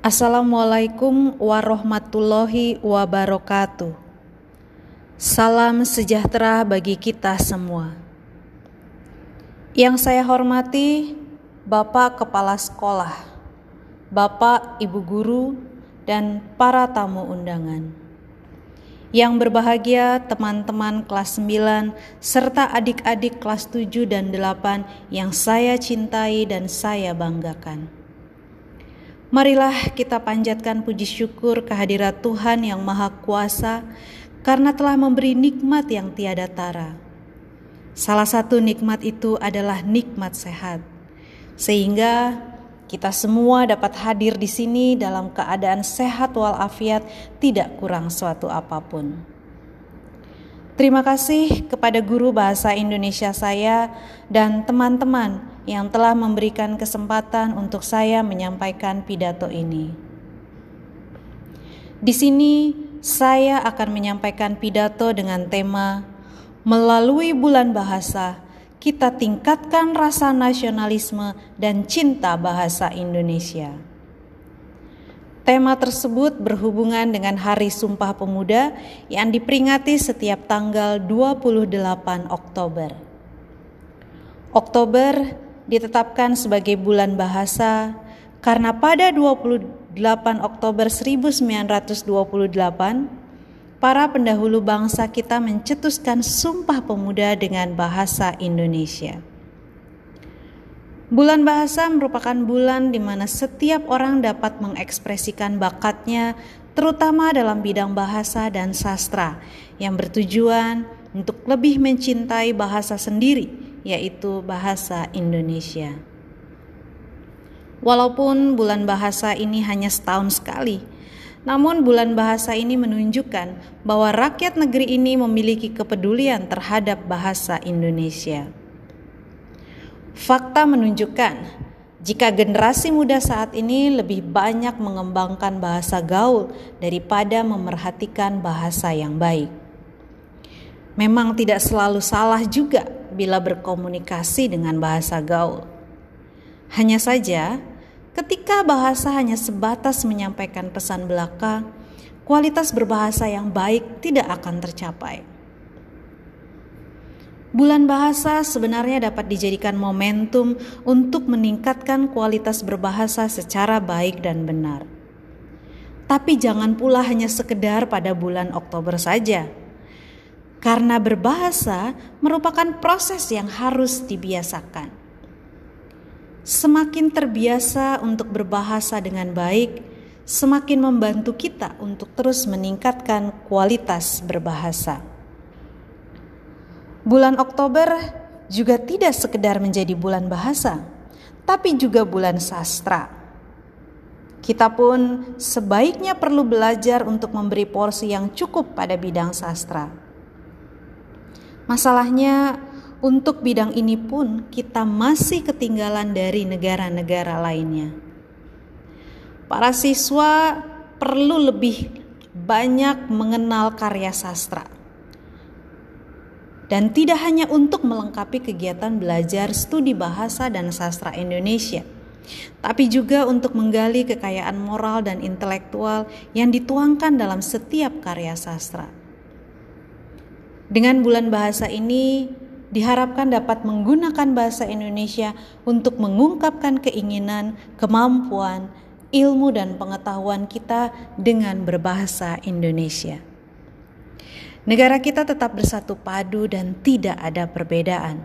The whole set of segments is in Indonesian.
Assalamualaikum warahmatullahi wabarakatuh. Salam sejahtera bagi kita semua. Yang saya hormati Bapak Kepala Sekolah, Bapak Ibu Guru, dan para tamu undangan. Yang berbahagia teman-teman kelas 9 serta adik-adik kelas 7 dan 8 yang saya cintai dan saya banggakan. Marilah kita panjatkan puji syukur kehadirat Tuhan yang Maha Kuasa karena telah memberi nikmat yang tiada tara. Salah satu nikmat itu adalah nikmat sehat, sehingga kita semua dapat hadir di sini dalam keadaan sehat walafiat, tidak kurang suatu apa pun. Terima kasih kepada guru bahasa Indonesia saya dan teman-teman yang telah memberikan kesempatan untuk saya menyampaikan pidato ini. Di sini saya akan menyampaikan pidato dengan tema melalui bulan bahasa kita tingkatkan rasa nasionalisme dan cinta bahasa Indonesia. Tema tersebut berhubungan dengan Hari Sumpah Pemuda yang diperingati setiap tanggal 28 Oktober. Oktober ditetapkan sebagai bulan bahasa karena pada 28 Oktober 1928 para pendahulu bangsa kita mencetuskan Sumpah Pemuda dengan bahasa Indonesia. Bulan bahasa merupakan bulan di mana setiap orang dapat mengekspresikan bakatnya, terutama dalam bidang bahasa dan sastra, yang bertujuan untuk lebih mencintai bahasa sendiri yaitu bahasa Indonesia. Walaupun bulan bahasa ini hanya setahun sekali, namun bulan bahasa ini menunjukkan bahwa rakyat negeri ini memiliki kepedulian terhadap bahasa Indonesia. Fakta menunjukkan jika generasi muda saat ini lebih banyak mengembangkan bahasa gaul daripada memerhatikan bahasa yang baik. Memang tidak selalu salah juga bila berkomunikasi dengan bahasa gaul. Hanya saja, ketika bahasa hanya sebatas menyampaikan pesan belaka, kualitas berbahasa yang baik tidak akan tercapai. Bulan bahasa sebenarnya dapat dijadikan momentum untuk meningkatkan kualitas berbahasa secara baik dan benar. Tapi jangan pula hanya sekedar pada bulan Oktober saja karena berbahasa merupakan proses yang harus dibiasakan. Semakin terbiasa untuk berbahasa dengan baik, semakin membantu kita untuk terus meningkatkan kualitas berbahasa. Bulan Oktober juga tidak sekedar menjadi bulan bahasa, tapi juga bulan sastra. Kita pun sebaiknya perlu belajar untuk memberi porsi yang cukup pada bidang sastra Masalahnya, untuk bidang ini pun kita masih ketinggalan dari negara-negara lainnya. Para siswa perlu lebih banyak mengenal karya sastra. Dan tidak hanya untuk melengkapi kegiatan belajar studi bahasa dan sastra Indonesia, tapi juga untuk menggali kekayaan moral dan intelektual yang dituangkan dalam setiap karya sastra. Dengan bulan bahasa ini, diharapkan dapat menggunakan bahasa Indonesia untuk mengungkapkan keinginan, kemampuan, ilmu, dan pengetahuan kita dengan berbahasa Indonesia. Negara kita tetap bersatu padu dan tidak ada perbedaan,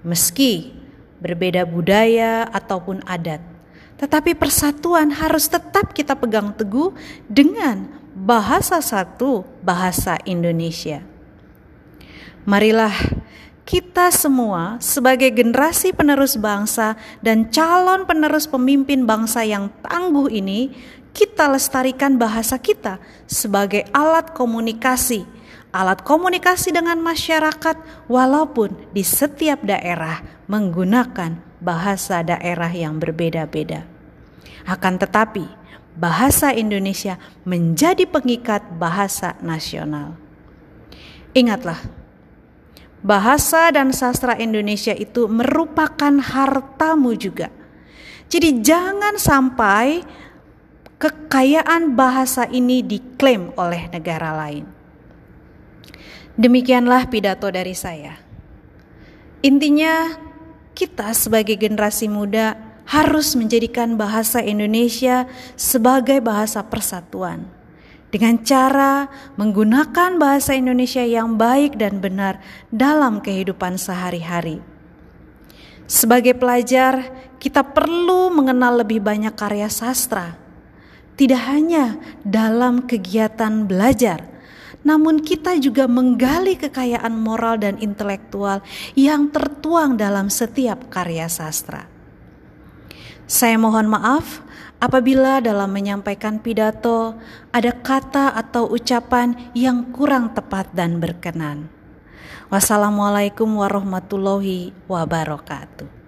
meski berbeda budaya ataupun adat, tetapi persatuan harus tetap kita pegang teguh dengan bahasa satu, bahasa Indonesia. Marilah kita semua sebagai generasi penerus bangsa dan calon penerus pemimpin bangsa yang tangguh ini, kita lestarikan bahasa kita sebagai alat komunikasi, alat komunikasi dengan masyarakat walaupun di setiap daerah menggunakan bahasa daerah yang berbeda-beda. Akan tetapi, bahasa Indonesia menjadi pengikat bahasa nasional. Ingatlah, bahasa dan sastra Indonesia itu merupakan hartamu juga. Jadi jangan sampai kekayaan bahasa ini diklaim oleh negara lain. Demikianlah pidato dari saya. Intinya, kita sebagai generasi muda harus menjadikan bahasa Indonesia sebagai bahasa persatuan dengan cara menggunakan bahasa Indonesia yang baik dan benar dalam kehidupan sehari-hari. Sebagai pelajar, kita perlu mengenal lebih banyak karya sastra, tidak hanya dalam kegiatan belajar, namun kita juga menggali kekayaan moral dan intelektual yang tertuang dalam setiap karya sastra. Saya mohon maaf apabila dalam menyampaikan pidato ada kata atau ucapan yang kurang tepat dan berkenan. Wassalamualaikum warahmatullahi wabarakatuh.